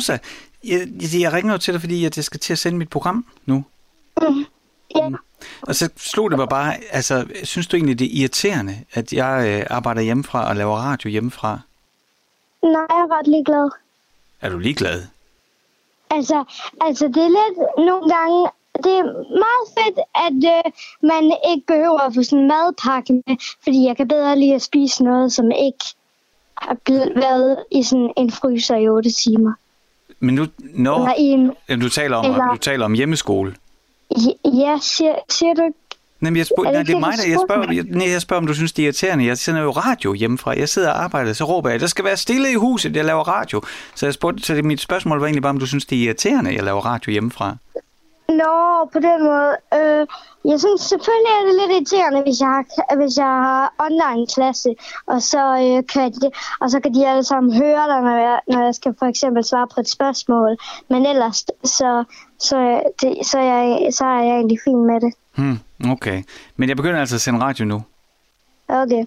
Rosa, jeg, jeg ringer jo til dig, fordi jeg skal til at sende mit program nu. Mm. Ja. Mm. Og så slog det mig bare, altså, synes du egentlig, det er irriterende, at jeg øh, arbejder hjemmefra og laver radio hjemmefra? Nej, jeg er ret ligeglad. Er du ligeglad? Altså, altså, det er lidt nogle gange... Det er meget fedt, at øh, man ikke behøver at få sådan en madpakke med, fordi jeg kan bedre lide at spise noget, som ikke har været i sådan en fryser i 8 timer. Men nu, nå, Eller i en... du taler om, eller- du taler om hjemmeskole. Ja, siger, siger du? Nej, jeg, spørger, Er det nej, det er mig, der jeg spørger, jeg, nej, jeg spørger, om du synes, det er irriterende. Jeg sender jo radio hjemmefra. Jeg sidder og arbejder, så råber jeg, der skal være stille i huset, jeg laver radio. Så, jeg spurgte, så det, mit spørgsmål var egentlig bare, om du synes, det er irriterende, jeg laver radio hjemmefra. Nå, på den måde. Øh, jeg synes selvfølgelig er det lidt irriterende, hvis jeg har, hvis jeg har online klasse, og så, øh, kan de, og så kan de alle sammen høre dig, når jeg, når jeg skal for eksempel svare på et spørgsmål. Men ellers, så, så, det, så, jeg, så er jeg egentlig fin med det. Hmm, okay. Men jeg begynder altså at sende radio nu. Okay.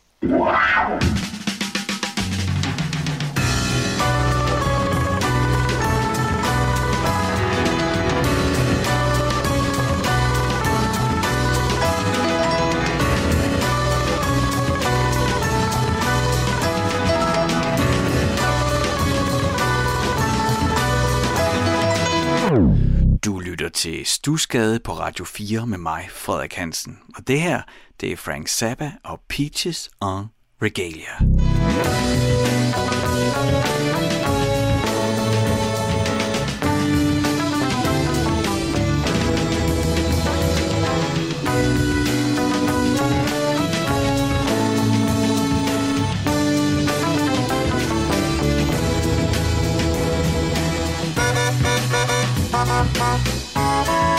Til Stusgade på Radio 4 med mig, Frederik Hansen. Og det her, det er Frank Zappa og Peaches on Regalia. Rigtig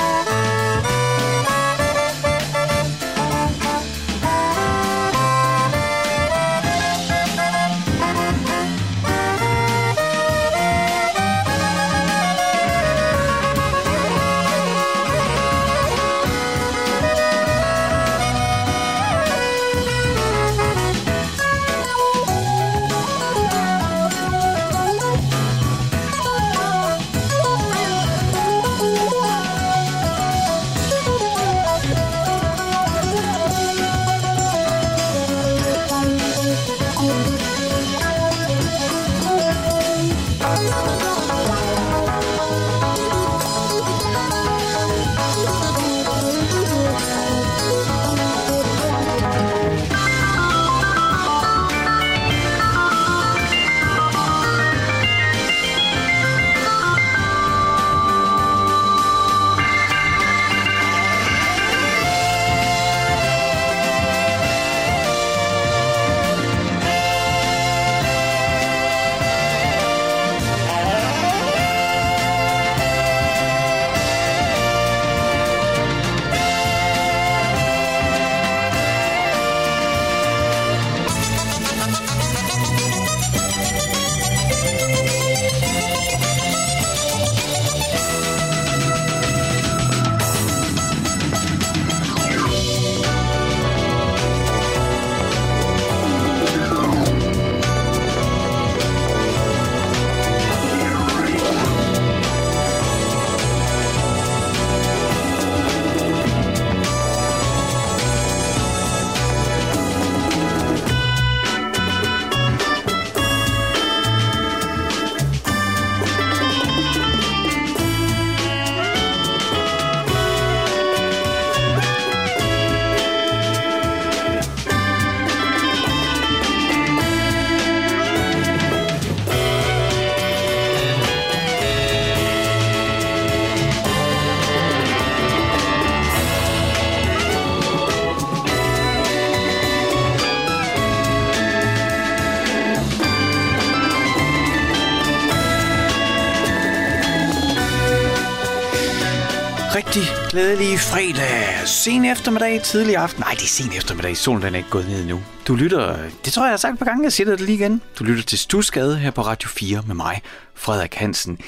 glædelig fredag. Sen eftermiddag, tidlig aften. Nej, det er sen eftermiddag. Solen den er ikke gået ned nu. Du lytter, det tror jeg, jeg har sagt et par gange. Jeg siger det lige igen. Du lytter til Stusgade her på Radio 4 med mig, Frederik Hansen,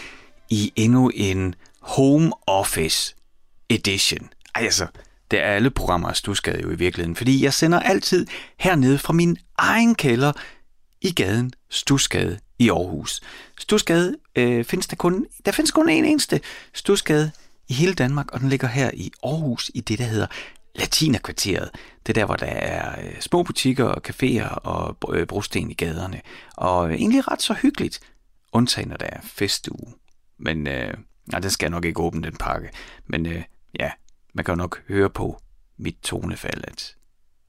i endnu en Home Office Edition. Ej, altså, det er alle programmer af Stusgade jo i virkeligheden, fordi jeg sender altid hernede fra min egen kælder i gaden Stusgade i Aarhus. Stusgade øh, findes der kun, der findes kun en eneste Stusgade i hele Danmark, og den ligger her i Aarhus i det, der hedder Latinakvarteret. Det er der, hvor der er øh, små butikker og caféer og øh, brosten i gaderne. Og øh, egentlig ret så hyggeligt, undtagen når der er festuge. Men øh, nej, den skal nok ikke åbne, den pakke. Men øh, ja, man kan jo nok høre på mit tonefald, at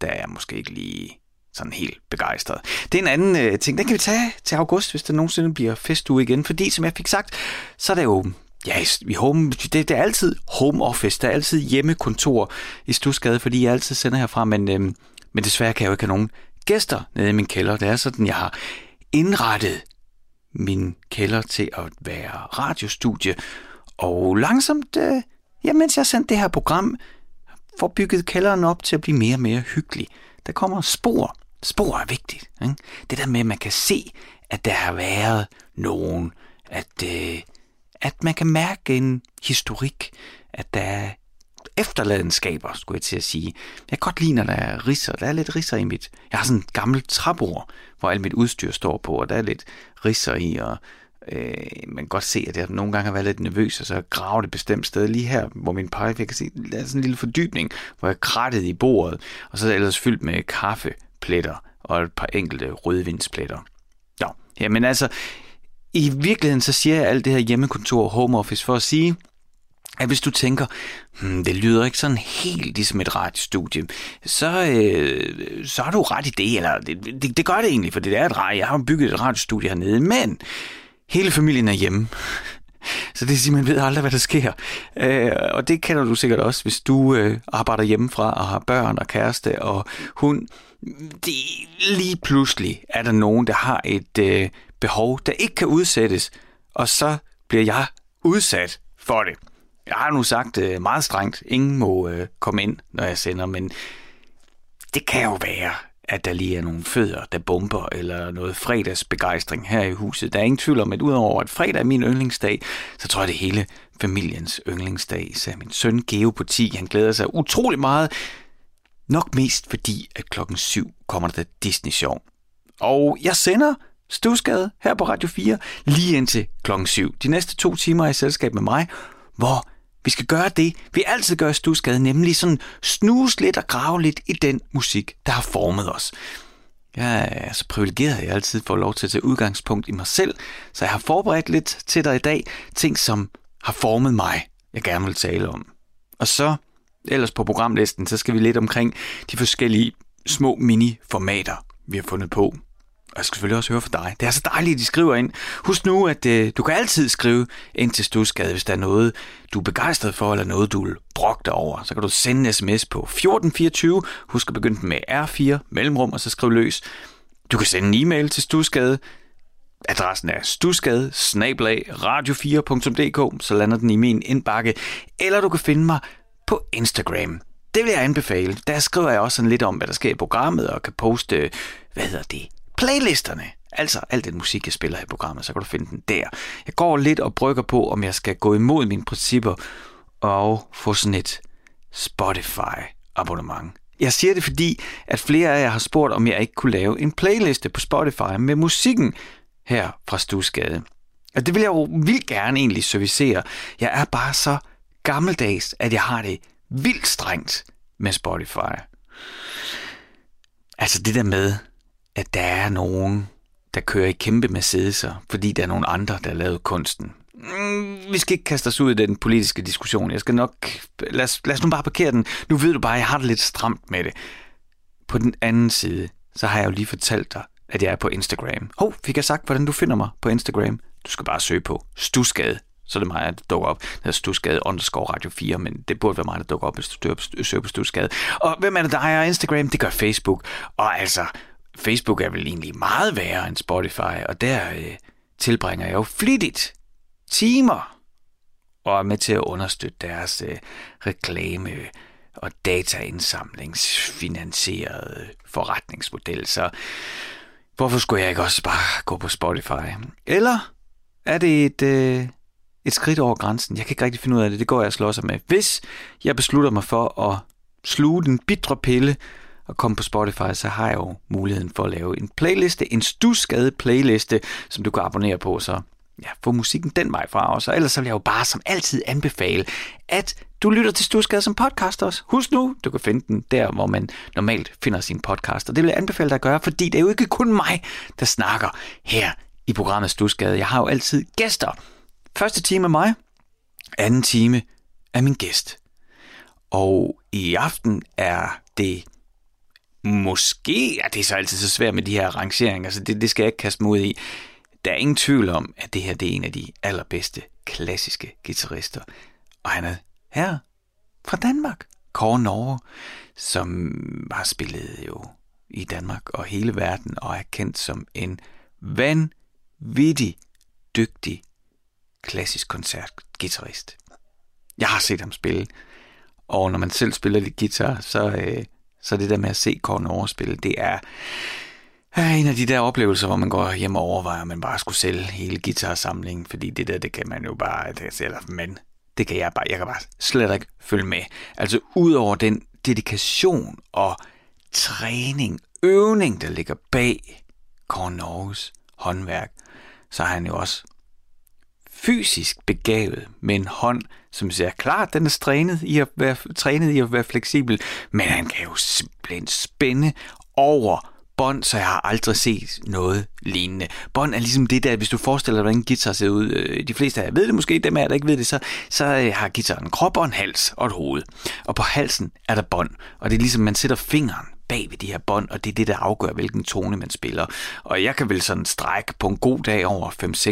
der er måske ikke lige sådan helt begejstret. Det er en anden øh, ting, den kan vi tage til august, hvis der nogensinde bliver festuge igen, fordi som jeg fik sagt, så er der åbent Ja, vi home, det, det er altid home office, der er altid hjemmekontor i Stusgade, fordi jeg altid sender herfra, men, øhm, men desværre kan jeg jo ikke have nogen gæster nede i min kælder. Det er sådan, jeg har indrettet min kælder til at være radiostudie, og langsomt, øh, ja, mens jeg sendte det her program, får bygget kælderen op til at blive mere og mere hyggelig. Der kommer spor. Spor er vigtigt. Ikke? Det der med, at man kan se, at der har været nogen, at, øh, at man kan mærke en historik, at der er efterladenskaber, skulle jeg til at sige. Jeg kan godt lide, når der er risser. Der er lidt risser i mit... Jeg har sådan et gammelt træbord, hvor alt mit udstyr står på, og der er lidt risser i, og øh, man kan godt se, at jeg nogle gange har været lidt nervøs, og så grave det bestemt sted. Lige her, hvor min pegefinger kan se, der er sådan en lille fordybning, hvor jeg krattede i bordet, og så er det ellers fyldt med kaffepletter og et par enkelte rødvinspletter. Ja, men altså, i virkeligheden så siger jeg alt det her hjemmekontor home office for at sige, at hvis du tænker, hmm, det lyder ikke sådan helt ligesom et radiostudie, så, øh, så har du ret i det, eller det, det, det gør det egentlig, for det er et radio. Jeg har bygget et radiostudie hernede, men hele familien er hjemme. Så det vil sige, man ved aldrig, hvad der sker. Øh, og det kender du sikkert også, hvis du øh, arbejder hjemmefra og har børn og kæreste og hund. Det, lige pludselig er der nogen, der har et øh, behov, der ikke kan udsættes, og så bliver jeg udsat for det. Jeg har nu sagt øh, meget strengt, ingen må øh, komme ind, når jeg sender, men det kan jo være, at der lige er nogle fødder, der bomber, eller noget fredagsbegejstring her i huset. Der er ingen tvivl om, at udover at fredag er min yndlingsdag, så tror jeg, det er hele familiens yndlingsdag. Især min søn Geo på 10, han glæder sig utrolig meget. Nok mest fordi, at klokken 7 kommer der Disney Show. Og jeg sender Stusgade her på Radio 4 lige indtil klokken 7. De næste to timer er i selskab med mig, hvor vi skal gøre det, vi altid gør i Stusgade, nemlig sådan snuse lidt og grave lidt i den musik, der har formet os. Jeg er så privilegeret, at jeg altid får lov til at tage udgangspunkt i mig selv, så jeg har forberedt lidt til dig i dag, ting som har formet mig, jeg gerne vil tale om. Og så, ellers på programlisten, så skal vi lidt omkring de forskellige små mini-formater, vi har fundet på og jeg skal selvfølgelig også høre fra dig. Det er så dejligt, at de skriver ind. Husk nu, at øh, du kan altid skrive ind til Stusgade, hvis der er noget, du er begejstret for, eller noget, du vil brokke dig over. Så kan du sende en sms på 1424. Husk at begynde med R4, mellemrum, og så skriv løs. Du kan sende en e-mail til Stusgade. Adressen er stusgade radio4.dk, så lander den i min indbakke. Eller du kan finde mig på Instagram. Det vil jeg anbefale. Der skriver jeg også sådan lidt om, hvad der sker i programmet, og kan poste, øh, hvad hedder det, playlisterne. Altså al den musik, jeg spiller i programmet, så kan du finde den der. Jeg går lidt og brygger på, om jeg skal gå imod mine principper og få sådan et Spotify-abonnement. Jeg siger det, fordi at flere af jer har spurgt, om jeg ikke kunne lave en playliste på Spotify med musikken her fra Stusgade. Og det vil jeg jo vildt gerne egentlig servicere. Jeg er bare så gammeldags, at jeg har det vildt strengt med Spotify. Altså det der med, at der er nogen, der kører i kæmpe Mercedes'er, fordi der er nogen andre, der har lavet kunsten. Mm, vi skal ikke kaste os ud i den politiske diskussion. Jeg skal nok... Lad os, lad os nu bare parkere den. Nu ved du bare, at jeg har det lidt stramt med det. På den anden side, så har jeg jo lige fortalt dig, at jeg er på Instagram. Hov, fik jeg sagt, hvordan du finder mig på Instagram? Du skal bare søge på Stusgade. Så er det mig, der dukker op. Det er Stusgade underscore Radio 4, men det burde være mig, der dukker op, hvis du søger på Stusgade. Og hvem er det, der ejer Instagram? Det gør Facebook. Og altså, Facebook er vel egentlig meget værre end Spotify, og der øh, tilbringer jeg jo flittigt timer og er med til at understøtte deres øh, reklame og dataindsamlingsfinansierede forretningsmodel. Så hvorfor skulle jeg ikke også bare gå på Spotify? Eller er det et, øh, et skridt over grænsen? Jeg kan ikke rigtig finde ud af det. Det går jeg og slår sig med. Hvis jeg beslutter mig for at sluge den bitre pille at komme på Spotify, så har jeg jo muligheden for at lave en playliste, en stusgade playliste, som du kan abonnere på, så ja, få musikken den vej fra os. Og ellers så vil jeg jo bare som altid anbefale, at du lytter til Stusgade som podcast også. Husk nu, du kan finde den der, hvor man normalt finder sin podcast. Og det vil jeg anbefale dig at gøre, fordi det er jo ikke kun mig, der snakker her i programmet Stusgade. Jeg har jo altid gæster. Første time er mig, anden time er min gæst. Og i aften er det måske, ja, det er så altid så svært med de her rangeringer, så det, det skal jeg ikke kaste mig ud i. Der er ingen tvivl om, at det her det er en af de allerbedste klassiske guitarister. Og han er her fra Danmark, Kåre Norge, som har spillet jo i Danmark og hele verden, og er kendt som en vanvittig dygtig klassisk koncertgitarrist. Jeg har set ham spille, og når man selv spiller lidt guitar, så, øh, så det der med at se Kåre overspille, det er øh, en af de der oplevelser, hvor man går hjem og overvejer, at man bare skulle sælge hele guitarsamlingen, fordi det der, det kan man jo bare, det, eller, men det kan jeg bare, jeg kan bare slet ikke følge med. Altså ud over den dedikation og træning, øvning, der ligger bag Kåre Norges håndværk, så er han jo også fysisk begavet med en hånd, som siger, klart, den er trænet i at være, trænet i at være fleksibel, men han kan jo simpelthen spænde over bånd, så jeg har aldrig set noget lignende. Bånd er ligesom det der, hvis du forestiller dig, hvordan en guitar ser ud. Øh, de fleste af jer ved det måske, dem af der ikke ved det, så, så øh, har guitaren en krop og en hals og et hoved. Og på halsen er der bånd, og det er ligesom, man sætter fingeren bag ved de her bånd, og det er det, der afgør, hvilken tone man spiller. Og jeg kan vel sådan strække på en god dag over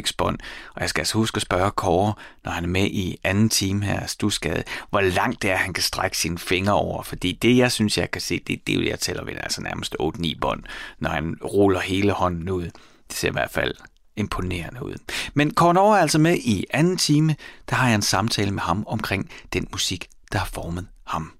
5-6 bånd, og jeg skal altså huske at spørge Kåre, når han er med i anden time her, Stusgade, hvor langt det er, han kan strække sine fingre over, fordi det, jeg synes, jeg kan se, det, det er jo, jeg tæller ved altså nærmest 8-9 bånd, når han ruller hele hånden ud. Det ser i hvert fald imponerende ud. Men Kåre er altså med i anden time, der har jeg en samtale med ham omkring den musik, der har formet ham.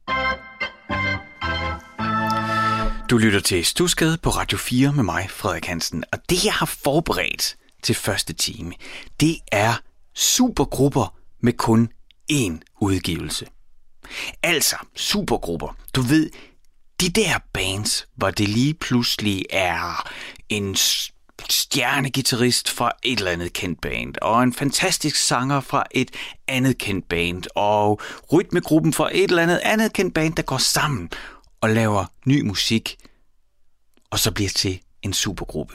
Du lytter til Stusgade på Radio 4 med mig, Frederik Hansen. Og det, jeg har forberedt til første time, det er supergrupper med kun én udgivelse. Altså, supergrupper. Du ved, de der bands, hvor det lige pludselig er en stjernegitarrist fra et eller andet kendt band, og en fantastisk sanger fra et andet kendt band, og rytmegruppen fra et eller andet andet kendt band, der går sammen og laver ny musik, og så bliver til en supergruppe.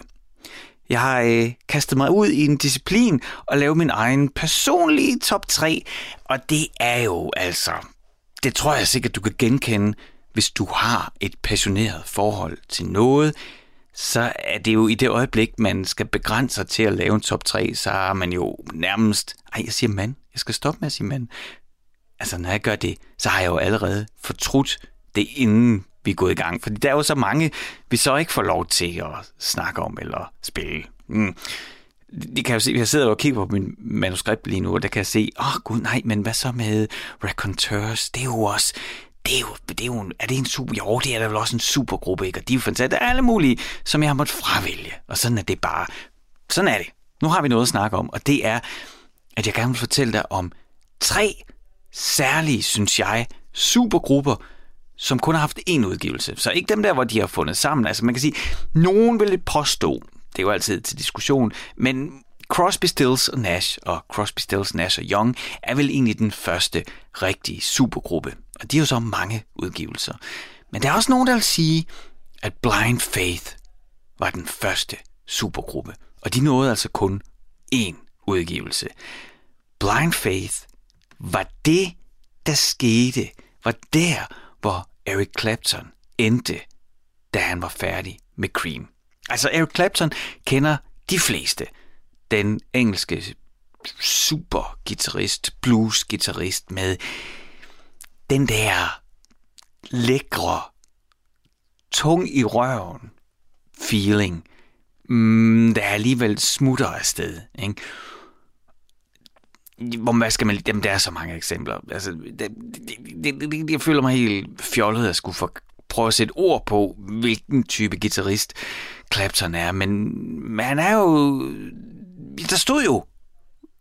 Jeg har øh, kastet mig ud i en disciplin og lavet min egen personlige top 3, og det er jo altså, det tror jeg sikkert, du kan genkende, hvis du har et passioneret forhold til noget, så er det jo i det øjeblik, man skal begrænse sig til at lave en top 3, så er man jo nærmest, ej, jeg siger mand, jeg skal stoppe med at sige mand. Altså, når jeg gør det, så har jeg jo allerede fortrudt det, inden vi er gået i gang. Fordi der er jo så mange, vi så ikke får lov til at snakke om eller spille. Mm. De kan jo se, jeg sidder og kigger på min manuskript lige nu, og der kan jeg se, åh oh, gud nej, men hvad så med Raconteurs? Det er jo også, det er jo, det er jo, er det en super, jo, det er da vel også en supergruppe, ikke? Og de er jo fantastiske, der er alle mulige, som jeg har måttet fravælge. Og sådan er det bare, sådan er det. Nu har vi noget at snakke om, og det er, at jeg gerne vil fortælle dig om tre særlige, synes jeg, supergrupper, som kun har haft én udgivelse. Så ikke dem der, hvor de har fundet sammen. Altså man kan sige, nogen vil påstå, det er jo altid til diskussion, men Crosby, Stills og Nash og Crosby, Stills, Nash og Young er vel egentlig den første rigtige supergruppe. Og de har jo så mange udgivelser. Men der er også nogen, der vil sige, at Blind Faith var den første supergruppe. Og de nåede altså kun én udgivelse. Blind Faith var det, der skete, var der, hvor Eric Clapton endte, da han var færdig med Cream. Altså Eric Clapton kender de fleste. Den engelske supergitarrist, bluesgitarrist med den der lækre, tung i røven feeling, mm, der alligevel smutter afsted. Ikke? Hvor hvad skal man Jamen, der er så mange eksempler. Altså, det, det, det, det, jeg føler mig helt fjollet at skulle for, prøve at sætte ord på, hvilken type guitarist Clapton er. Men, men han er jo... Der stod jo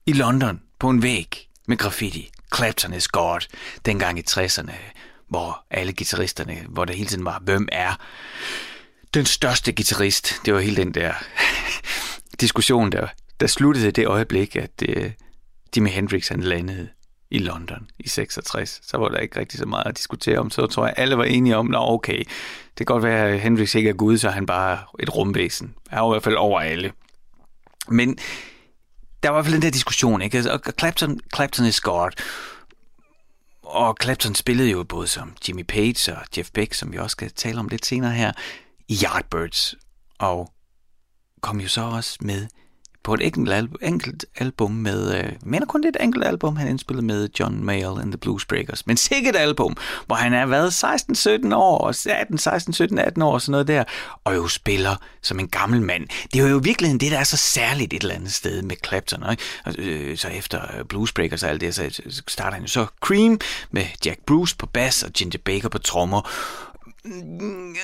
i London på en væg med graffiti. Clapton is God, dengang i 60'erne. hvor alle guitaristerne, hvor der hele tiden var, hvem er den største guitarist? Det var hele den der diskussion, der, der sluttede det øjeblik, at øh, Jimi Hendrix han landede i London i 66. Så var der ikke rigtig så meget at diskutere om. Så tror jeg, alle var enige om, at okay, det kan godt være, at Hendrix ikke er Gud, så er han bare et rumvæsen. Han er i hvert fald over alle. Men der var i hvert fald den der diskussion, ikke? Altså, og Clapton, Clapton is God. Og Clapton spillede jo både som Jimmy Page og Jeff Beck, som vi også skal tale om lidt senere her, i Yardbirds. Og kom jo så også med på et enkelt, album, enkelt album med, øh, mener kun det et enkelt album, han indspillede med John Mayall and the Bluesbreakers. Men sikkert album, hvor han er været 16-17 år, 18, 16, 17, 18 år og sådan noget der, og jo spiller som en gammel mand. Det er jo virkelig det, der er så særligt et eller andet sted med Clapton. Ikke? Og, øh, så efter øh, Bluesbreakers og alt det, så starter han jo så Cream med Jack Bruce på bass og Ginger Baker på trommer. Mm, øh,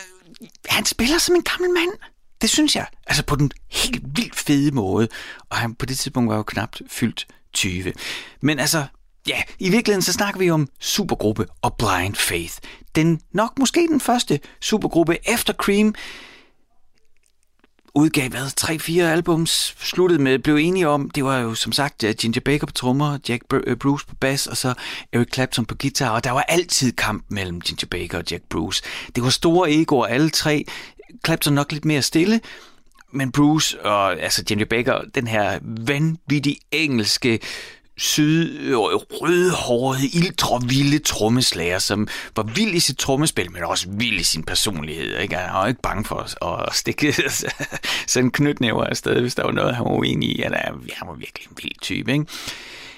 han spiller som en gammel mand. Det synes jeg. Altså på den helt vildt fede måde. Og han på det tidspunkt var jo knapt fyldt 20. Men altså, ja, i virkeligheden så snakker vi om supergruppe og Blind Faith. Den nok måske den første supergruppe efter Cream udgav hvad, tre-fire albums, sluttede med, blev enige om, det var jo som sagt Ginger Baker på trommer, Jack øh, Bruce på bass, og så Eric Clapton på guitar, og der var altid kamp mellem Ginger Baker og Jack Bruce. Det var store egoer, alle tre. Clapton nok lidt mere stille, men Bruce og altså Jimmy Baker, den her vanvittige engelske syd, øh, rødhårede, ildre, trommeslager, som var vild i sit trommespil, men også vild i sin personlighed. Ikke? Han var ikke bange for at stikke sådan knytnæver afsted, hvis der var noget, han var uenig i. Ja, han var virkelig en vild type. Ikke?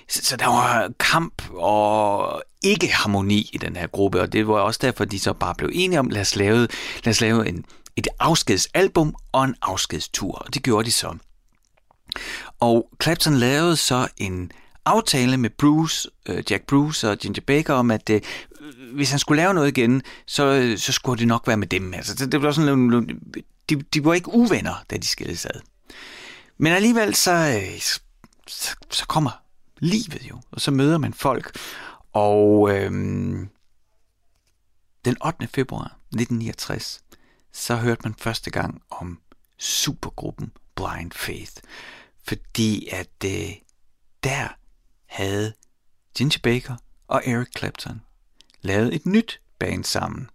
Så, så der var kamp og ikke harmoni i den her gruppe, og det var også derfor, de så bare blev enige om, lad os lave, lad os lave en, et afskedsalbum og en afskedstur, og det gjorde de så. Og Clapton lavede så en aftale med Bruce, øh, Jack Bruce og Ginger Baker om, at øh, hvis han skulle lave noget igen, så, øh, så skulle det nok være med dem. Altså, det, det var sådan, de, de var ikke uvenner, da de skilles ad. Men alligevel så, så, så kommer livet jo, og så møder man folk. Og øhm, den 8. februar 1969, så hørte man første gang om supergruppen Blind Faith. Fordi at øh, der havde Ginger Baker og Eric Clapton lavet et nyt band sammen,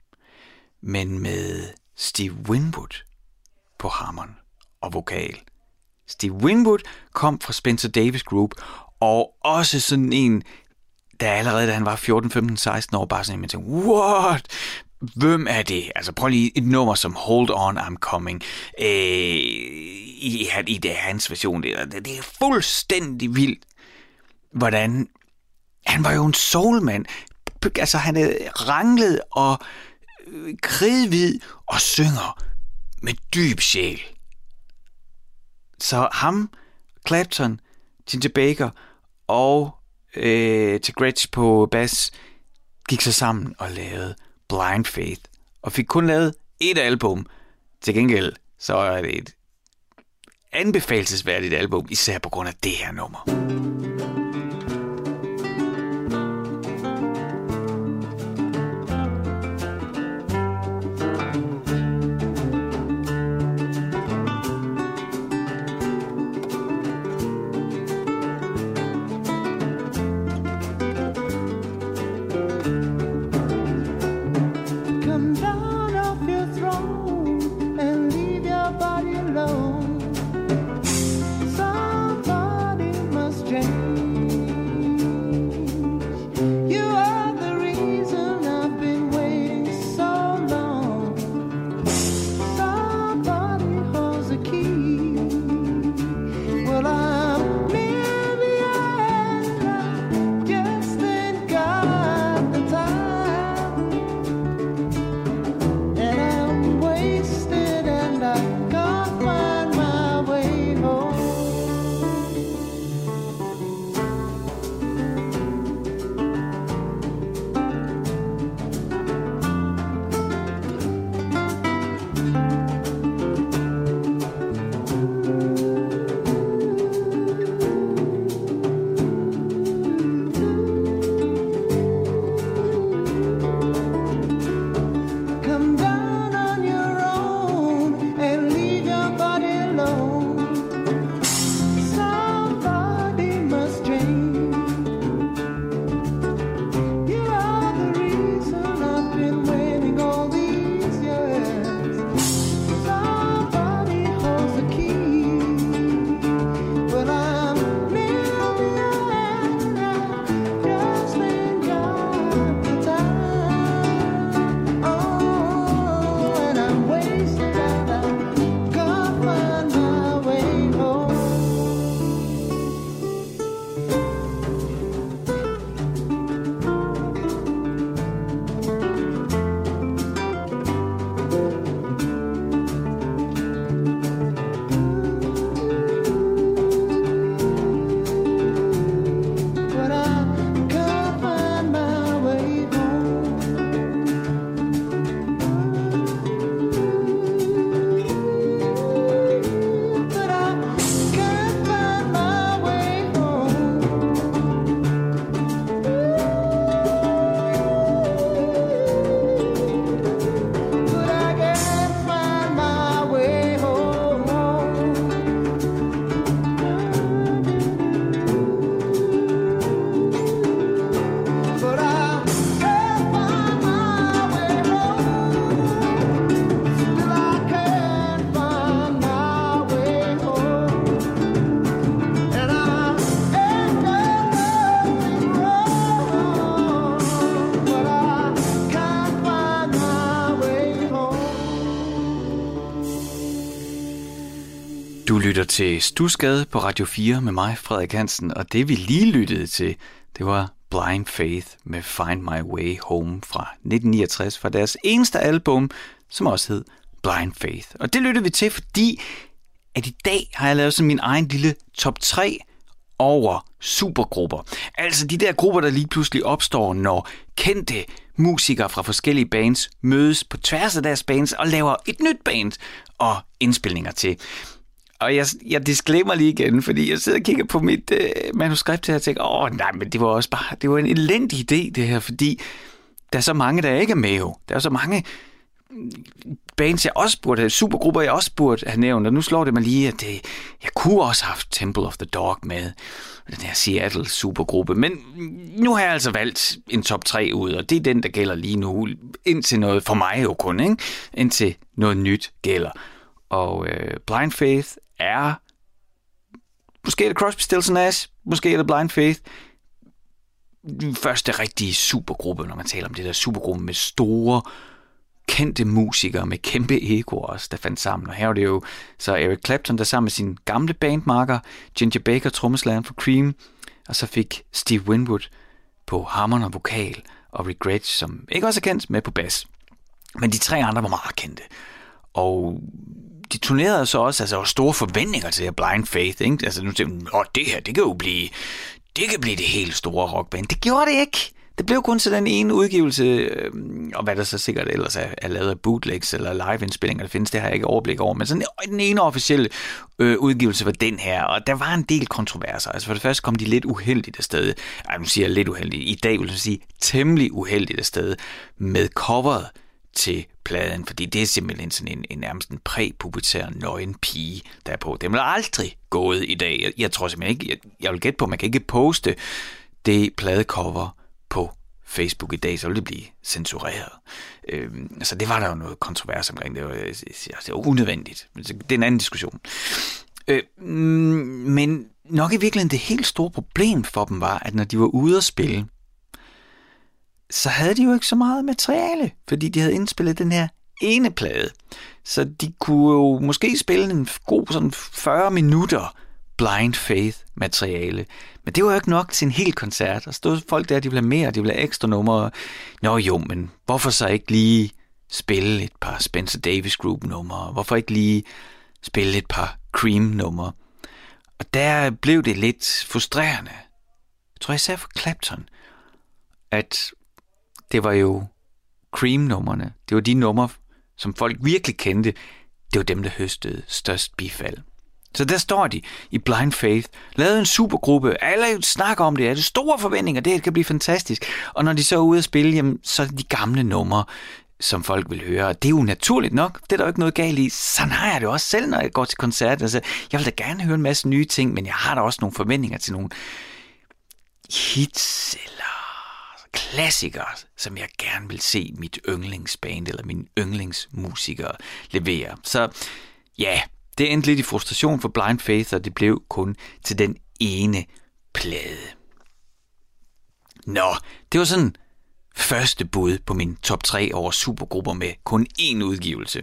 men med Steve Winwood på hammeren og vokal. Steve Winwood kom fra Spencer Davis Group, og også sådan en, der allerede da han var 14, 15, 16 år, bare sådan en, man tænkte, what? Hvem er det? Altså prøv lige et nummer som Hold On, I'm Coming. Øh, i, i det hans version. Det, det, det er fuldstændig vildt, hvordan... Han var jo en soulmand. Altså han er ranglet og øh, kridhvid og synger med dyb sjæl. Så ham, Clapton, Ginger Baker og øh, til Gretsch på bass gik så sammen og lavede Blind Faith, og fik kun lavet et album. Til gengæld, så er det et anbefalesværdigt album, især på grund af det her nummer. Til Stusgade på Radio 4 med mig, Frederik Hansen, og det vi lige lyttede til, det var Blind Faith med Find My Way Home fra 1969 fra deres eneste album, som også hed Blind Faith. Og det lyttede vi til, fordi at i dag har jeg lavet sådan min egen lille top 3 over supergrupper. Altså de der grupper, der lige pludselig opstår, når kendte musikere fra forskellige bands mødes på tværs af deres bands og laver et nyt band og indspilninger til. Og jeg, jeg disclaimer lige igen, fordi jeg sidder og kigger på mit øh, manuskript her og tænker, åh nej, men det var også bare, det var en elendig idé det her, fordi der er så mange, der ikke er med jo. Der er så mange mm, bands, jeg også burde have, supergrupper, jeg også burde have nævnt, og nu slår det mig lige, at det, jeg kunne også have haft Temple of the Dog med, den her Seattle supergruppe, men nu har jeg altså valgt en top 3 ud, og det er den, der gælder lige nu, indtil noget, for mig jo kun, ikke? indtil noget nyt gælder. Og øh, Blind Faith er, måske er det Crosby, Stills Nash, måske er det Blind Faith, den første rigtige supergruppe, når man taler om det der supergruppe med store, kendte musikere med kæmpe ego også, der fandt sammen. Og her er det jo så Eric Clapton, der sammen med sin gamle bandmarker, Ginger Baker, trommeslageren for Cream, og så fik Steve Winwood på hammeren og vokal, og Regret, som ikke også er kendt, med på bas. Men de tre andre var meget kendte. Og de turnerede så også, altså, store forventninger til Blind Faith, ikke? Altså, nu tænkte man, det her, det kan jo blive, det kan blive det helt store rockband. Det gjorde det ikke. Det blev kun til den ene udgivelse, øh, og hvad der så sikkert ellers er, er lavet af bootlegs eller live-indspillinger, der findes, det har jeg ikke overblik over. Men sådan den ene officielle øh, udgivelse var den her, og der var en del kontroverser. Altså for det første kom de lidt uheldigt afsted. Ej, nu siger jeg lidt uheldigt. I dag vil jeg sige temmelig uheldigt afsted med coveret til pladen, fordi det er simpelthen sådan en, en nærmest en præpubertær nøgen pige, der er på. Det er aldrig gået i dag. Jeg, jeg tror simpelthen ikke, jeg, jeg vil gætte på, at man kan ikke poste det pladecover på Facebook i dag, så ville det blive censureret. Øhm, så det var der jo noget kontrovers omkring. Det var, øh, det altså, var unødvendigt. Det er en anden diskussion. Øh, mm, men nok i virkeligheden det helt store problem for dem var, at når de var ude at spille, så havde de jo ikke så meget materiale, fordi de havde indspillet den her ene plade. Så de kunne jo måske spille en god sådan 40 minutter blind faith materiale. Men det var jo ikke nok til en hel koncert. Altså, der stod folk der, de ville have mere, de ville have ekstra numre. Nå jo, men hvorfor så ikke lige spille et par Spencer Davis Group numre? Hvorfor ikke lige spille et par Cream numre? Og der blev det lidt frustrerende. Jeg tror især for Clapton, at det var jo Cream-nummerne. Det var de numre, som folk virkelig kendte. Det var dem, der høstede størst bifald. Så der står de i Blind Faith, lavede en supergruppe, alle snakker om det, er det store forventninger, det kan blive fantastisk. Og når de så er ude at spille, jamen, så er det de gamle numre, som folk vil høre. Og det er jo naturligt nok, det er der jo ikke noget galt i. Sådan har jeg det også selv, når jeg går til koncert. Altså, jeg vil da gerne høre en masse nye ting, men jeg har da også nogle forventninger til nogle hits eller klassikere, som jeg gerne vil se mit yndlingsband eller min yndlingsmusiker levere. Så ja, det endte lidt i frustration for Blind Faith, og det blev kun til den ene plade. Nå, det var sådan første bud på min top 3 over supergrupper med kun én udgivelse.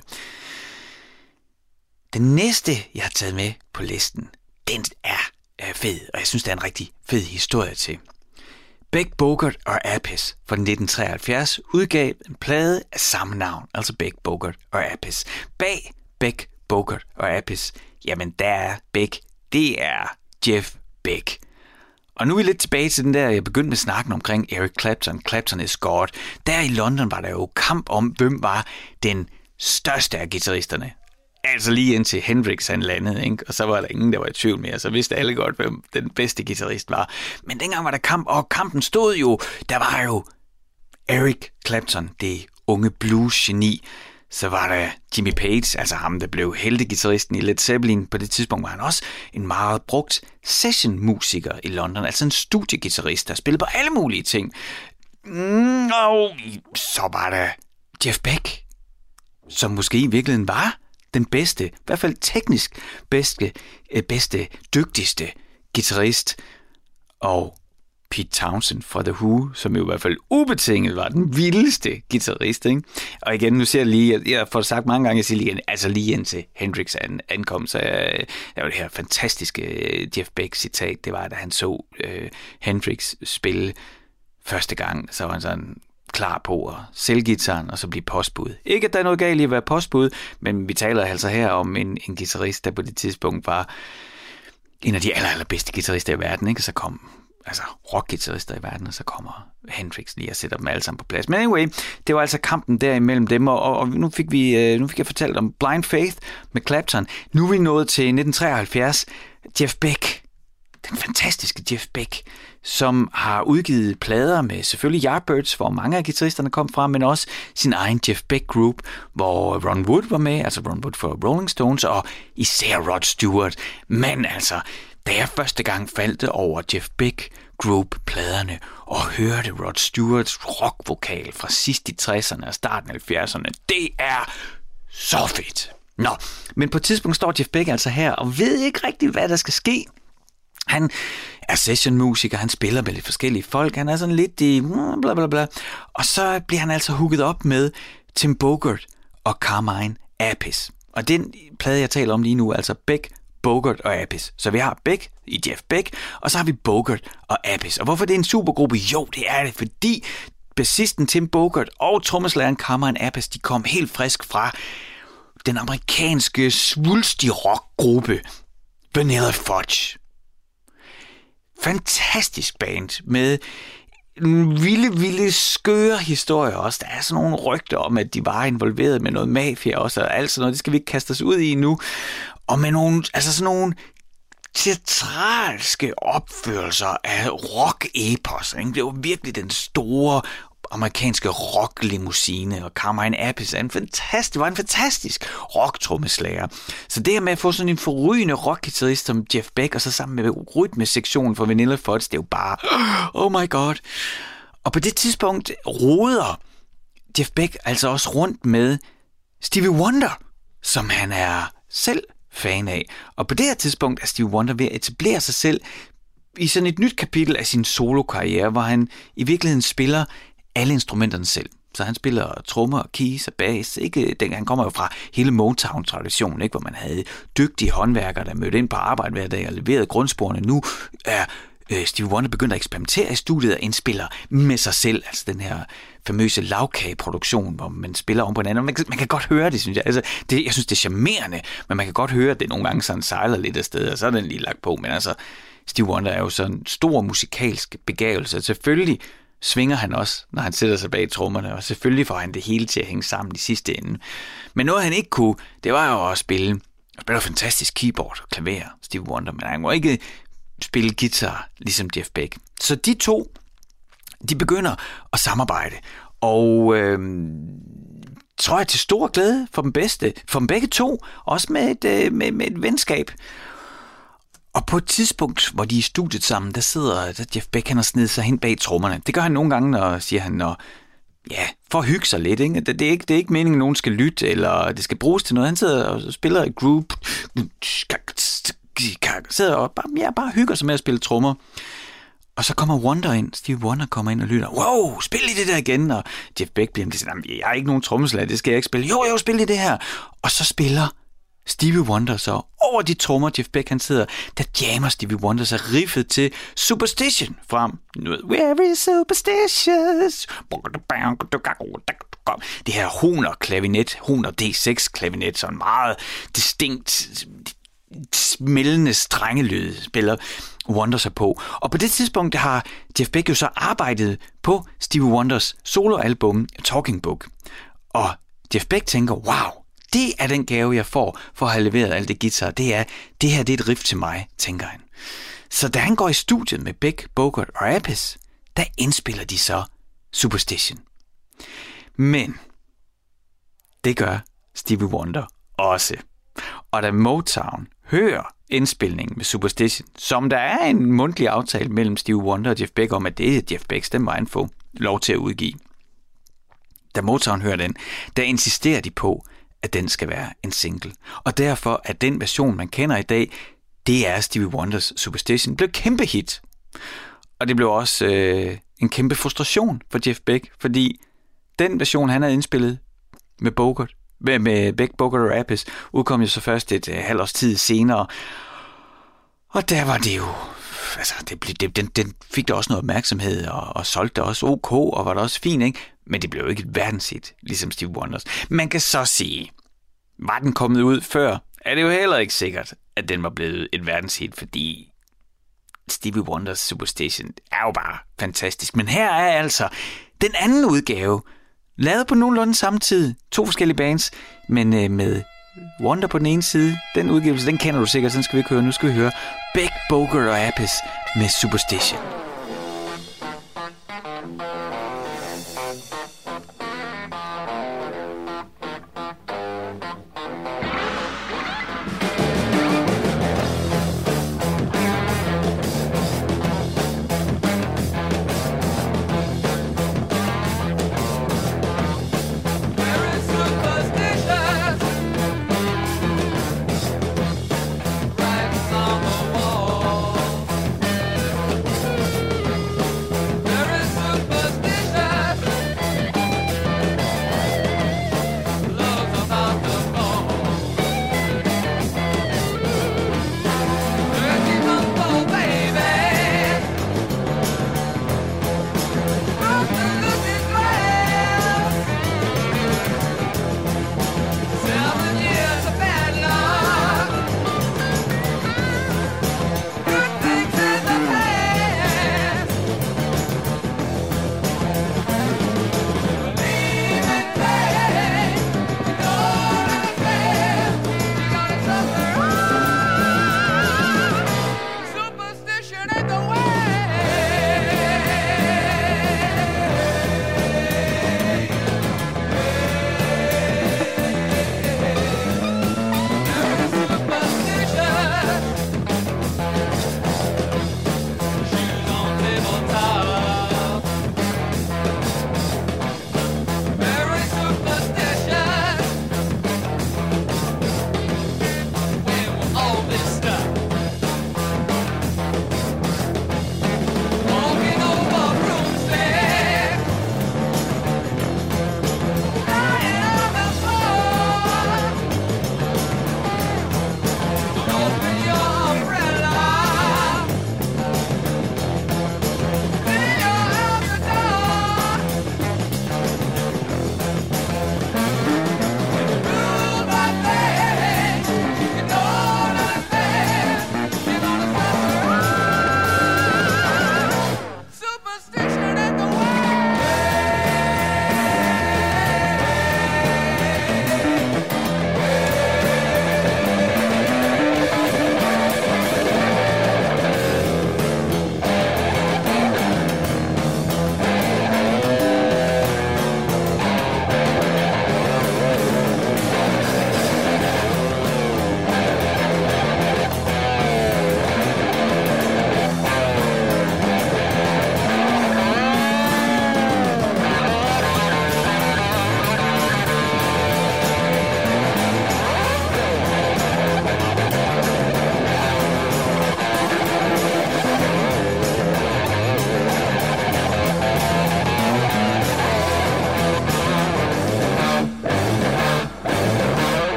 Den næste, jeg har taget med på listen, den er, er fed, og jeg synes, det er en rigtig fed historie til. Beck Bogart og Apis fra 1973 udgav en plade af samme navn, altså Beck Bogart og Apis. Bag Beck Bogart og Apis, jamen der er Beck, det er Jeff Beck. Og nu er vi lidt tilbage til den der, jeg begyndte med snakken omkring Eric Clapton, Clapton is God. Der i London var der jo kamp om, hvem var den største af guitaristerne. Altså lige indtil Hendrix han landede, ikke? og så var der ingen, der var i tvivl mere. Så vidste alle godt, hvem den bedste guitarist var. Men dengang var der kamp, og kampen stod jo. Der var jo Eric Clapton, det unge blues-geni. Så var der Jimmy Page, altså ham, der blev heltegitarristen i Led Zeppelin. På det tidspunkt var han også en meget brugt session-musiker i London, altså en studiegitarrist, der spillede på alle mulige ting. Mm, og så var der Jeff Beck, som måske i virkeligheden var den bedste, i hvert fald teknisk bedste, øh, bedste dygtigste guitarist. Og Pete Townsend fra The Who, som jo i hvert fald ubetinget var den vildeste guitarist. Ikke? Og igen, nu ser jeg lige, jeg, får sagt mange gange, jeg siger lige, altså lige indtil Hendrix an, ankom, så jeg, der var det her fantastiske øh, Jeff Beck citat, det var, da han så øh, Hendrix spille første gang, så var han sådan, klar på at sælge gitaren og så blive postbud. Ikke, at der er noget galt i at være postbud, men vi taler altså her om en, en guitarist, der på det tidspunkt var en af de aller, allerbedste guitarister i verden, ikke? så kom altså rockguitarister i verden, og så kommer Hendrix lige og sætter dem alle sammen på plads. Men anyway, det var altså kampen der imellem dem, og, og nu, fik vi, øh, nu fik jeg fortalt om Blind Faith med Clapton. Nu er vi nået til 1973. Jeff Beck, den fantastiske Jeff Beck, som har udgivet plader med selvfølgelig Yardbirds, hvor mange af guitaristerne kom fra, men også sin egen Jeff Beck Group, hvor Ron Wood var med, altså Ron Wood for Rolling Stones, og især Rod Stewart. Men altså, da jeg første gang faldt over Jeff Beck Group-pladerne og hørte Rod Stewarts rockvokal fra sidst i 60'erne og starten af 70'erne, det er så fedt. Nå, men på et tidspunkt står Jeff Beck altså her og ved ikke rigtig, hvad der skal ske. Han er sessionmusiker, han spiller med lidt forskellige folk, han er sådan lidt i mm, bla bla bla. Og så bliver han altså hooket op med Tim Bogert og Carmine Appice. Og den plade, jeg taler om lige nu, er altså Beck, Bogert og Appice. Så vi har Beck i Jeff Beck, og så har vi Bogert og Appice. Og hvorfor det er en supergruppe? Jo, det er det, fordi bassisten Tim Bogert og trommeslageren Carmine Appice, de kom helt frisk fra den amerikanske svulstige rockgruppe Vanilla Fudge fantastisk band med vilde, vilde, skøre historier også. Der er sådan nogle rygter om, at de var involveret med noget mafia også, og alt sådan noget. Det skal vi ikke kaste os ud i nu. Og med nogle, altså sådan nogle teatralske opførelser af rock-epos. Ikke? Det var virkelig den store amerikanske rocklimousine, og Carmine Appice er en fantastisk, var en fantastisk rocktrommeslager. Så det her med at få sådan en forrygende rockgitarrist som Jeff Beck, og så sammen med rytmesektionen for Vanilla Fudge, det er jo bare, oh my god. Og på det tidspunkt roder Jeff Beck altså også rundt med Stevie Wonder, som han er selv fan af. Og på det her tidspunkt er Stevie Wonder ved at etablere sig selv i sådan et nyt kapitel af sin solokarriere, hvor han i virkeligheden spiller alle instrumenterne selv. Så han spiller trommer, keys og bass. Ikke, den, han kommer jo fra hele Motown-traditionen, ikke, hvor man havde dygtige håndværkere, der mødte ind på arbejde hver dag og leverede grundsporene. Nu er øh, Steve Wonder begyndt at eksperimentere i studiet og indspiller med sig selv, altså den her famøse lavkageproduktion, hvor man spiller om på hinanden. Man kan, man kan godt høre det, synes jeg. Altså, det, jeg synes, det er charmerende, men man kan godt høre, at det nogle gange sådan sejler lidt af sted, og så er den lige lagt på. Men altså, Steve Wonder er jo sådan en stor musikalsk begævelse. Selvfølgelig svinger han også, når han sætter sig bag trommerne, og selvfølgelig får han det hele til at hænge sammen i sidste ende. Men noget han ikke kunne, det var jo at spille. Han spiller fantastisk keyboard og klaver, Steve Wonder, men han må ikke spille guitar, ligesom Jeff Beck. Så de to, de begynder at samarbejde, og øh, tror jeg til stor glæde for dem bedste, for dem begge to, også med et, øh, med, med et venskab. Og på et tidspunkt, hvor de er i studiet sammen, der sidder der Jeff Beck, han har snedet sig hen bag trommerne. Det gør han nogle gange, når, siger han, når, ja, for at hygge sig lidt. Ikke? Det, det, er ikke, det er ikke meningen, at nogen skal lytte, eller det skal bruges til noget. Han sidder og spiller i group, sidder og bare, ja, bare hygger sig med at spille trommer. Og så kommer Wonder ind, Steve Wonder kommer ind og lytter, wow, spil lige det der igen, og Jeff Beck bliver sådan, jeg har ikke nogen trommeslag, det skal jeg ikke spille. Jo, jo, spil lige det her. Og så spiller Stevie Wonder så over de trommer, Jeff Beck han sidder, der jammer Stevie Wonder så riffet til Superstition frem. Very superstitious. Det her honer klavinet, honer D6 klavinet, sådan meget distinkt smældende strengelyd spiller Wonder sig på. Og på det tidspunkt har Jeff Beck jo så arbejdet på Stevie Wonders soloalbum Talking Book. Og Jeff Beck tænker, wow, det er den gave, jeg får for at have leveret alt det guitar. Det er, det her det er et riff til mig, tænker han. Så da han går i studiet med Beck, Bogart og Apis, der indspiller de så Superstition. Men det gør Stevie Wonder også. Og da Motown hører indspilningen med Superstition, som der er en mundtlig aftale mellem Stevie Wonder og Jeff Beck om, at det er Jeff Becks, den var han få lov til at udgive. Da Motown hører den, der insisterer de på, at den skal være en single. Og derfor er den version, man kender i dag, det er Stevie Wonders Superstition, blev kæmpe hit. Og det blev også øh, en kæmpe frustration for Jeff Beck, fordi den version, han havde indspillet med Bogart, med, med Beck, Bogart og Rappes, udkom jo så først et øh, halvt års tid senere. Og der var det jo altså, det, blev, det, den, den fik da også noget opmærksomhed, og, og solgte også ok, og var da også fint, ikke? Men det blev jo ikke et verdenshit, ligesom Steve Wonders. Man kan så sige, var den kommet ud før, er det jo heller ikke sikkert, at den var blevet et verdenshit, fordi Stevie Wonders Superstation er jo bare fantastisk. Men her er altså den anden udgave, lavet på nogenlunde samme tid, to forskellige bands, men øh, med Wonder på den ene side. Den udgivelse, den kender du sikkert, den skal vi ikke høre. Nu skal vi høre Beck, Boger og Apis med Superstition.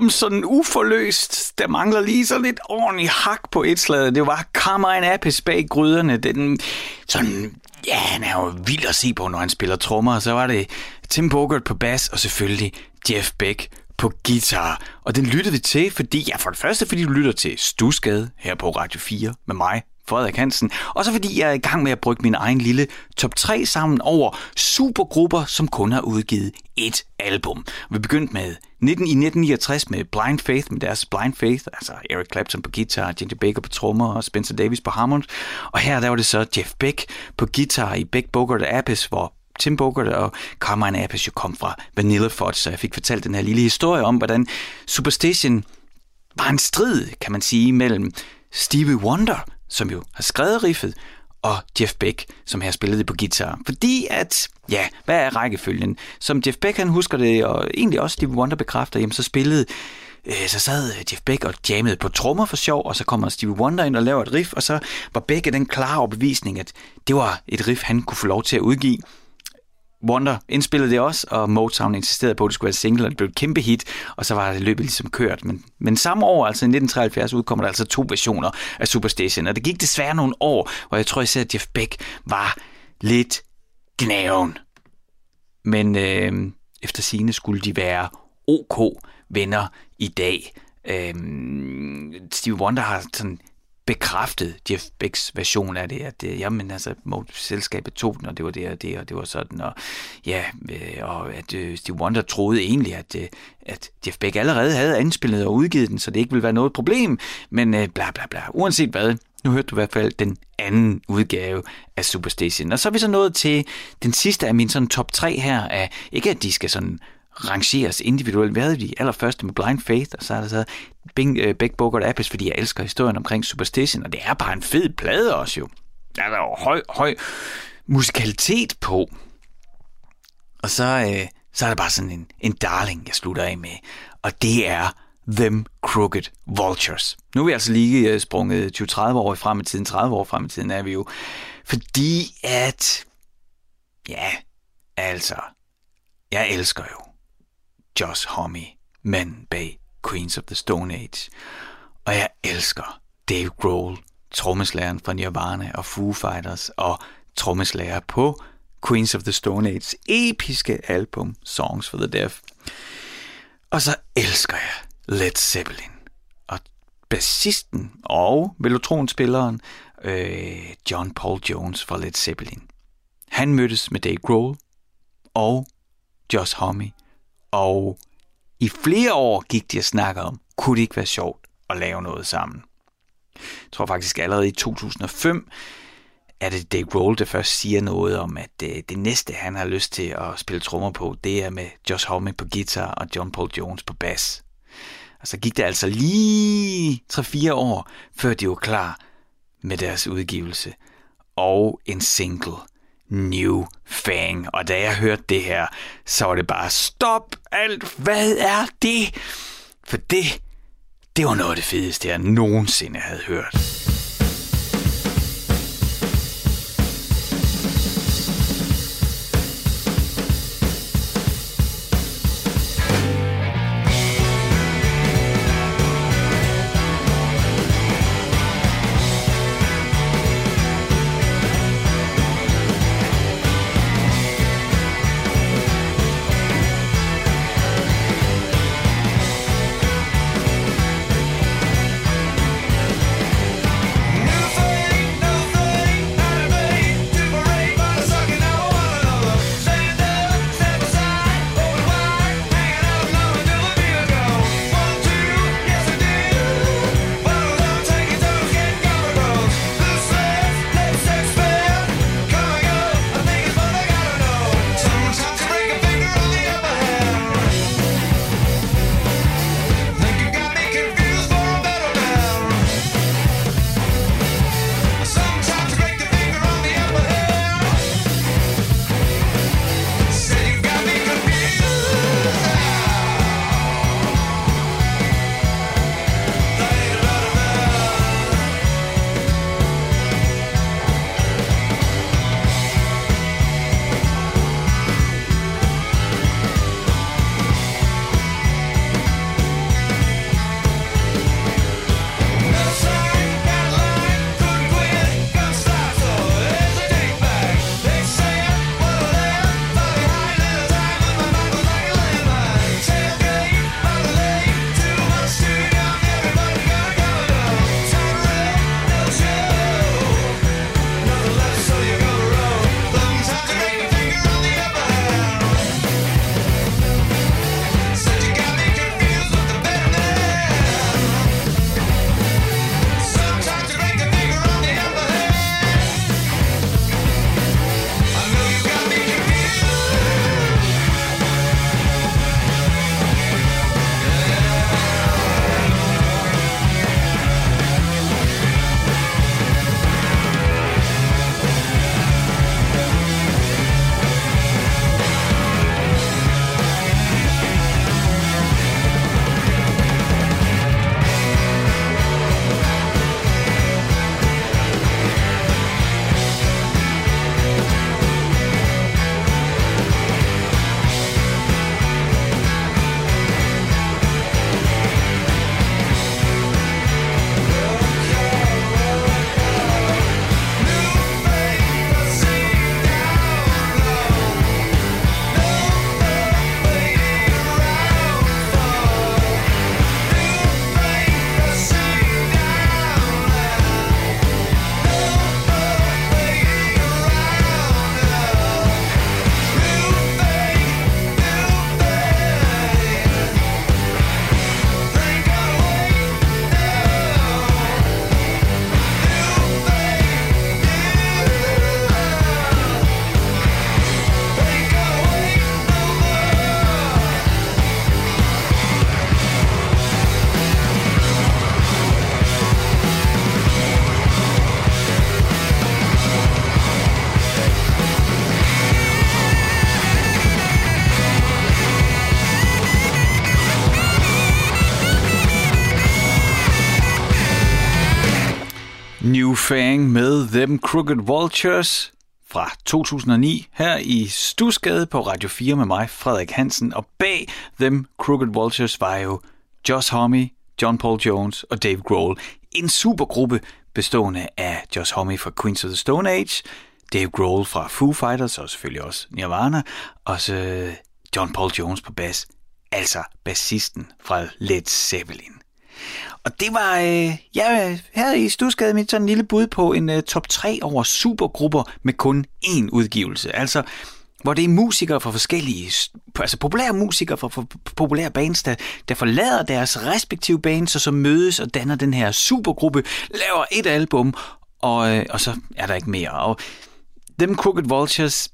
Dem sådan uforløst. Der mangler lige så lidt ordentligt hak på et slag. Det var Carmine Apis bag gryderne. Den sådan Ja, han er jo vild at se på, når han spiller trommer. Så var det Tim Bogert på bas, og selvfølgelig Jeff Beck på guitar. Og den lyttede vi til, fordi, ja, for det første, fordi du lytter til Stusgade her på Radio 4 med mig, Frederik Hansen. Og så fordi jeg er i gang med at brygge min egen lille top 3 sammen over supergrupper, som kun har udgivet et album. Vi begyndte med 19, i 1969 med Blind Faith, med deres Blind Faith, altså Eric Clapton på guitar, Ginger Baker på trommer og Spencer Davis på hammond. Og her der var det så Jeff Beck på guitar i Beck Bogart Apis, hvor Tim Bogart og Carmine Appice jo kom fra Vanilla Fudge, så jeg fik fortalt den her lille historie om, hvordan Superstition var en strid, kan man sige, mellem Stevie Wonder, som jo har skrevet riffet, og Jeff Beck, som her spillede det på guitar. Fordi at, ja, hvad er rækkefølgen? Som Jeff Beck han husker det, og egentlig også Stevie Wonder bekræfter, jamen så spillede øh, så sad Jeff Beck og jammede på trommer for sjov, og så kommer Stevie Wonder ind og laver et riff, og så var Beck den klare overbevisning, at det var et riff, han kunne få lov til at udgive. Wonder indspillede det også, og Motown insisterede på, at det skulle være single, og det blev et kæmpe hit, og så var det løbet ligesom kørt. Men, men samme år, altså i 1973, udkommer der altså to versioner af Superstation, og det gik desværre nogle år, hvor jeg tror især, at Jeff Beck var lidt gnaven. Men øh, efter sine skulle de være OK venner i dag. Øh, Steve Wonder har sådan bekræftet Jeff Becks version af det, at det, jamen altså, selskabet tog den, og det var det og det, og det var sådan, og ja, øh, og at uh, Steve Wonder troede egentlig, at, øh, at Jeff Beck allerede havde anspillet og udgivet den, så det ikke ville være noget problem, men uh, bla bla bla, uanset hvad, nu hørte du i hvert fald den anden udgave af Superstation. Og så er vi så nået til den sidste af min sådan top 3 her, af, ikke at de skal sådan rangeres individuelt. Hvad havde de allerførste med Blind Faith, og så er der så Bing, øh, uh, Beck Bogart Appes, fordi jeg elsker historien omkring Superstition, og det er bare en fed plade også jo. Der er jo høj, høj musikalitet på. Og så, uh, så er der bare sådan en, en darling, jeg slutter af med, og det er Them Crooked Vultures. Nu er vi altså lige uh, sprunget 20-30 år frem i tiden, 30 år frem i tiden er vi jo, fordi at, ja, altså, jeg elsker jo Josh Homme, manden bag Queens of the Stone Age. Og jeg elsker Dave Grohl, trommeslæren fra Nirvana og Foo Fighters, og trommeslager på Queens of the Stone Age episke album Songs for the Deaf. Og så elsker jeg Led Zeppelin. Og bassisten og velotronspilleren øh, John Paul Jones fra Led Zeppelin. Han mødtes med Dave Grohl og Josh Homme og i flere år gik de og snakkede om, kunne det ikke være sjovt at lave noget sammen. Jeg tror faktisk allerede i 2005, er det Dave Grohl, der først siger noget om, at det, det næste, han har lyst til at spille trommer på, det er med Josh Homme på guitar og John Paul Jones på bass. Og så gik det altså lige 3-4 år, før de var klar med deres udgivelse. Og en single – New Fang. Og da jeg hørte det her, så var det bare, stop alt, hvad er det? For det, det var noget af det fedeste, jeg nogensinde havde hørt. Crooked Vultures fra 2009 her i Stusgade på Radio 4 med mig, Frederik Hansen. Og bag Them Crooked Vultures var jo Josh Homme, John Paul Jones og Dave Grohl. En supergruppe bestående af Josh Homme fra Queens of the Stone Age, Dave Grohl fra Foo Fighters og selvfølgelig også Nirvana, og så John Paul Jones på bas, altså bassisten fra Led Zeppelin. Og det var, øh, ja, her i Stusgade mit sådan lille bud på en øh, top 3 over supergrupper med kun én udgivelse. Altså, hvor det er musikere fra forskellige, altså populære musikere fra, fra populære bands, der, der forlader deres respektive bands, og så mødes og danner den her supergruppe, laver et album, og, øh, og så er der ikke mere. Og dem Crooked Vultures,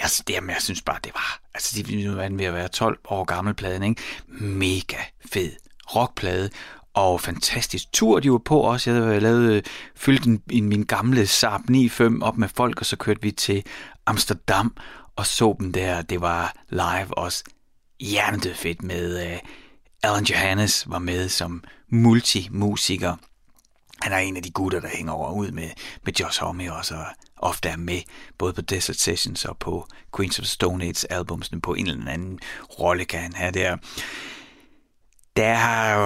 altså det, jeg synes bare, det var, altså de er ved at være 12 år gammel pladen, ikke? Mega fed rockplade, og fantastisk tur, de var på også. Jeg havde lavet, øh, fyldt en, en, min gamle Saab 9.5 op med folk, og så kørte vi til Amsterdam og så dem der. Det var live også hjernedød fedt med uh, Alan Johannes var med som multimusiker. Han er en af de gutter, der hænger over ud med, med Josh Homme også, og ofte er med, både på Desert Sessions og på Queens of Stone Age albumsene på en eller anden rolle kan han have der der har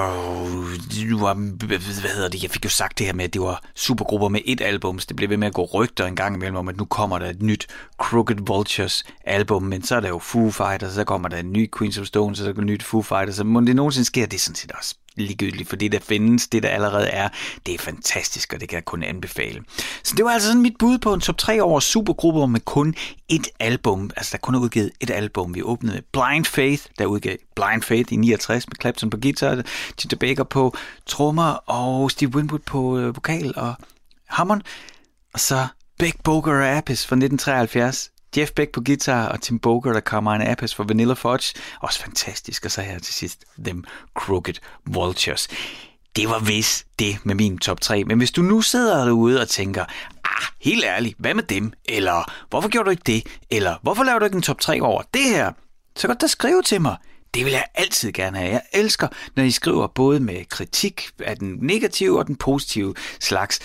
hvad hedder det, jeg fik jo sagt det her med, at det var supergrupper med et album, så det blev ved med at gå rygter en gang imellem om, at nu kommer der et nyt Crooked Vultures album, men så er der jo Foo Fighters, så kommer der en ny Queens of Stone, så er der et nyt Foo Fighters, så må det nogensinde sker, det er sådan set også ligegyldigt, for det der findes, det der allerede er, det er fantastisk, og det kan jeg kun anbefale. Så det var altså sådan mit bud på en top 3 over supergrupper med kun et album, altså der kun er udgivet et album. Vi åbnede med Blind Faith, der udgav Blind Faith i 69 med Clapton på guitar, Tito Baker på trommer og Steve Winwood på øh, vokal og Hammond. Og så Big Boger Apis fra 1973. Jeff Beck på guitar og Tim Boker, der kommer en Apis for Vanilla Fudge. Også fantastisk. Og så her til sidst, Them Crooked Vultures. Det var vist det med min top 3. Men hvis du nu sidder derude og tænker, ah, helt ærligt, hvad med dem? Eller hvorfor gjorde du ikke det? Eller hvorfor laver du ikke en top 3 over det her? Så godt da skrive til mig. Det vil jeg altid gerne have. Jeg elsker, når I skriver både med kritik af den negative og den positive slags.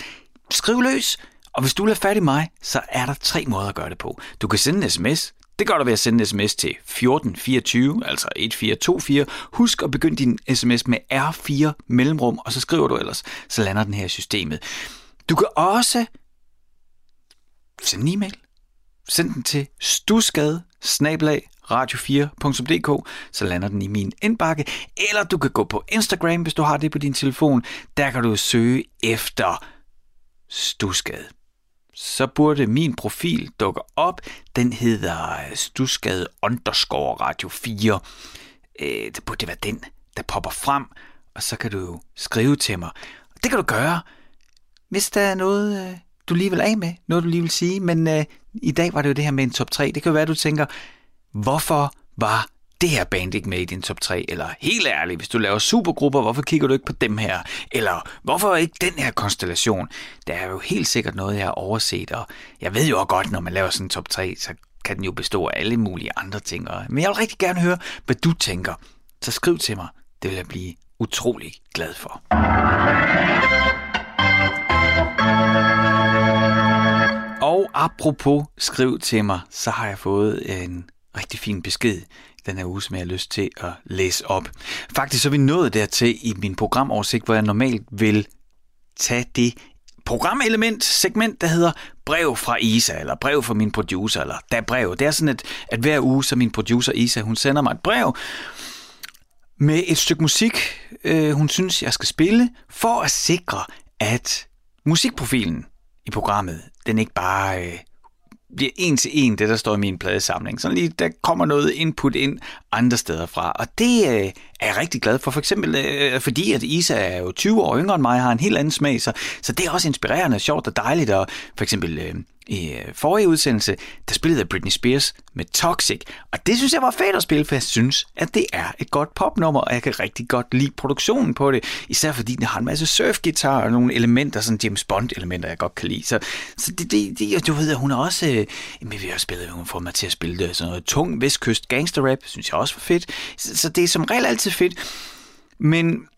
Skriv løs. Og hvis du vil have fat i mig, så er der tre måder at gøre det på. Du kan sende en sms. Det gør du ved at sende en sms til 1424, altså 1424. Husk at begynde din sms med R4 mellemrum, og så skriver du ellers, så lander den her i systemet. Du kan også sende en e-mail. Send den til stusgade radio4.dk, så lander den i min indbakke. Eller du kan gå på Instagram, hvis du har det på din telefon. Der kan du søge efter Stusgade så burde min profil dukke op. Den hedder Stusgade underscore Radio 4. Øh, det burde det være den, der popper frem, og så kan du skrive til mig. Det kan du gøre, hvis der er noget, øh, du lige vil af med, noget du lige vil sige. Men øh, i dag var det jo det her med en top 3. Det kan jo være, at du tænker, hvorfor var det her band ikke med i din top 3? Eller helt ærligt, hvis du laver supergrupper, hvorfor kigger du ikke på dem her? Eller hvorfor ikke den her konstellation? Der er jo helt sikkert noget, jeg har overset, og jeg ved jo også godt, når man laver sådan en top 3, så kan den jo bestå af alle mulige andre ting. Men jeg vil rigtig gerne høre, hvad du tænker. Så skriv til mig. Det vil jeg blive utrolig glad for. Og apropos skriv til mig, så har jeg fået en rigtig fin besked den her uge, som jeg har lyst til at læse op. Faktisk så er vi nået dertil i min programoversigt, hvor jeg normalt vil tage det programelement, segment, der hedder brev fra Isa, eller brev fra min producer, eller der brev. Det er sådan, at, at hver uge, så min producer Isa, hun sender mig et brev med et stykke musik, øh, hun synes, jeg skal spille, for at sikre, at musikprofilen i programmet, den ikke bare øh, bliver en til en det, der står i min pladesamling. Så lige, der kommer noget input ind andre steder fra. Og det øh, er jeg rigtig glad for. For eksempel øh, fordi, at Isa er jo 20 år yngre end mig, har en helt anden smag. Så, så det er også inspirerende, sjovt og dejligt. Og for eksempel øh, i øh, forrige udsendelse, der spillede jeg Britney Spears med Toxic. Og det synes jeg var fedt at spille, for jeg synes, at det er et godt popnummer, og jeg kan rigtig godt lide produktionen på det. Især fordi den har en masse surfgitar og nogle elementer, sådan James Bond-elementer, jeg godt kan lide. Så, så det, det, det, du ved, hun er også... Øh, vi har spillet, hun får mig til at spille det, sådan noget tung vestkyst gangster rap, synes jeg også var fedt. Så, så det er som regel altid fedt. Men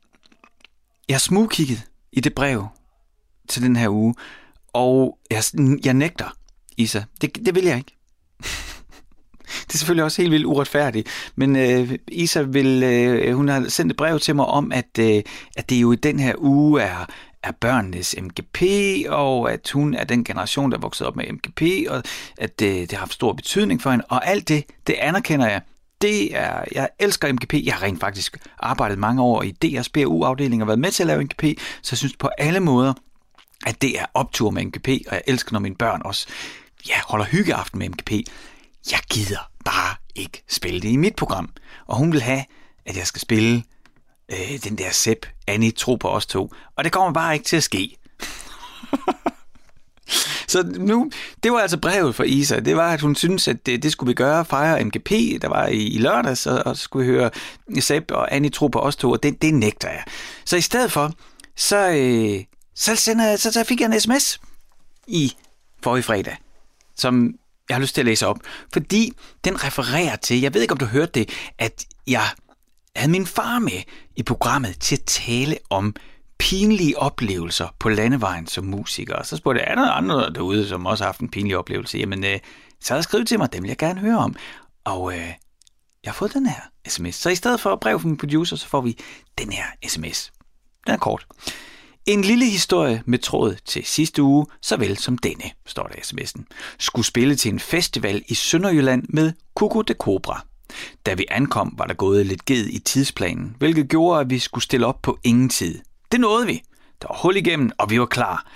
jeg smugkiggede i det brev, til den her uge, og jeg, jeg nægter, Isa. Det, det vil jeg ikke. det er selvfølgelig også helt vildt uretfærdigt, men øh, Isa vil, øh, hun har sendt et brev til mig om, at, øh, at det jo i den her uge er, er børnenes MGP, og at hun er den generation, der er vokset op med MGP, og at øh, det har haft stor betydning for hende, og alt det, det anerkender jeg. Det er, jeg elsker MGP. Jeg har rent faktisk arbejdet mange år i DR's BU-afdeling og været med til at lave MGP, så jeg synes på alle måder, at det er optur med MGP, og jeg elsker, når mine børn også ja, holder hyggeaften med MGP. Jeg gider bare ikke spille det i mit program. Og hun vil have, at jeg skal spille øh, den der Sepp, Annie, tro på os to. Og det kommer bare ikke til at ske. Så nu, det var altså brevet fra Isa. Det var, at hun synes, at det, det skulle vi gøre, fejre MGP, der var i, i lørdags, og, og skulle vi høre Sepp og Annie tro på os to, og det, det nægter jeg. Så i stedet for, så, øh, så, sender, så, så fik jeg en sms i forrige fredag, som jeg har lyst til at læse op, fordi den refererer til, jeg ved ikke om du hørte det, at jeg havde min far med i programmet til at tale om pinlige oplevelser på landevejen som musiker. Og så spurgte jeg, er der andre derude, som også har haft en pinlig oplevelse? Jamen, øh, så havde jeg skrevet til mig, dem vil jeg gerne høre om. Og øh, jeg har fået den her sms. Så i stedet for brev fra min producer, så får vi den her sms. Den er kort. En lille historie med tråd til sidste uge, såvel som denne, står der i sms'en. Skulle spille til en festival i Sønderjylland med Coco de Cobra. Da vi ankom, var der gået lidt ged i tidsplanen, hvilket gjorde, at vi skulle stille op på ingen tid. Det nåede vi. Der var hul igennem, og vi var klar.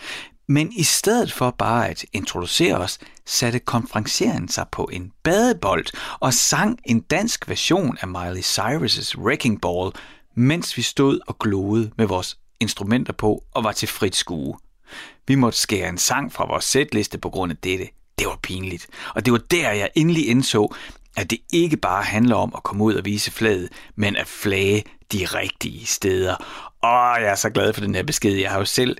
Men i stedet for bare at introducere os, satte konferencieren sig på en badebold og sang en dansk version af Miley Cyrus' Wrecking Ball, mens vi stod og gloede med vores instrumenter på og var til frit skue. Vi måtte skære en sang fra vores sætliste på grund af dette. Det var pinligt. Og det var der, jeg endelig indså, at det ikke bare handler om at komme ud og vise flaget, men at flage de rigtige steder. Og jeg er så glad for den her besked. Jeg har jo selv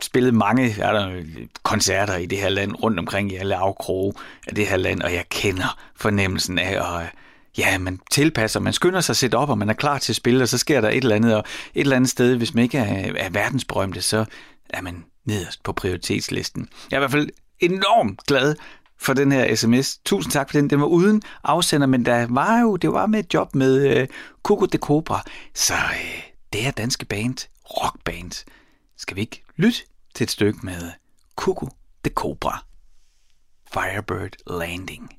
spillet mange er der, koncerter i det her land, rundt omkring i alle afkroge af det her land, og jeg kender fornemmelsen af at ja, man tilpasser, man skynder sig at sætte op, og man er klar til at spille, og så sker der et eller andet, og et eller andet sted, hvis man ikke er, er verdensberømte, så er man nederst på prioritetslisten. Jeg er i hvert fald enormt glad for den her sms. Tusind tak for den. Den var uden afsender, men der var jo, det var med et job med øh, Coco de Cobra. Så øh, det er danske band, rockband. Skal vi ikke lytte til et stykke med Coco de Cobra? Firebird Landing.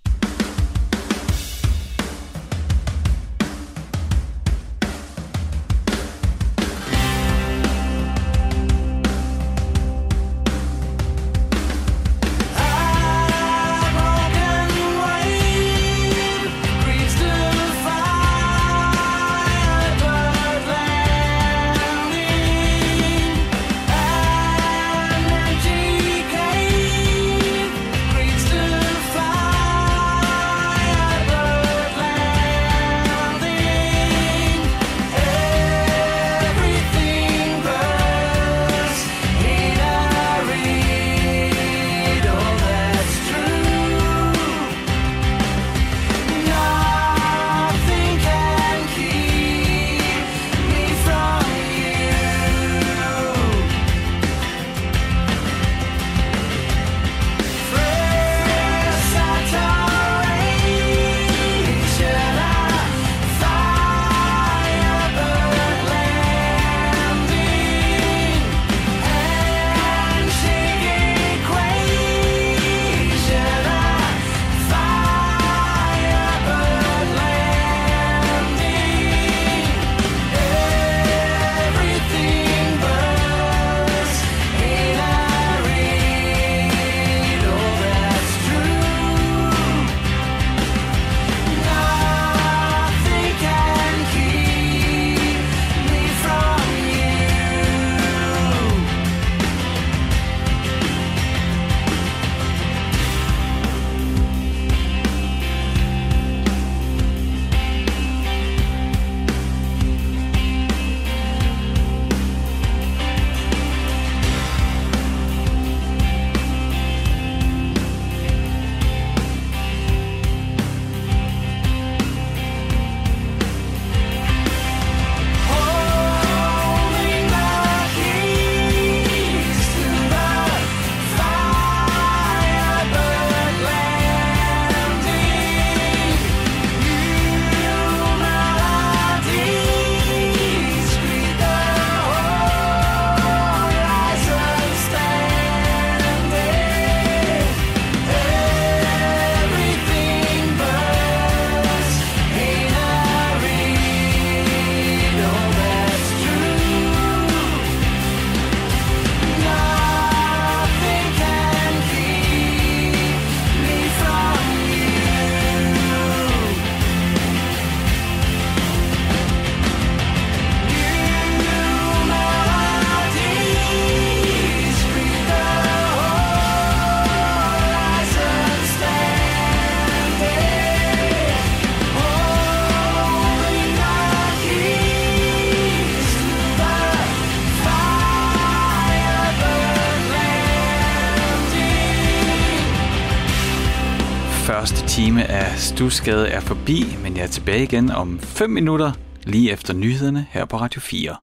Stusgade er forbi, men jeg er tilbage igen om 5 minutter, lige efter nyhederne her på Radio 4.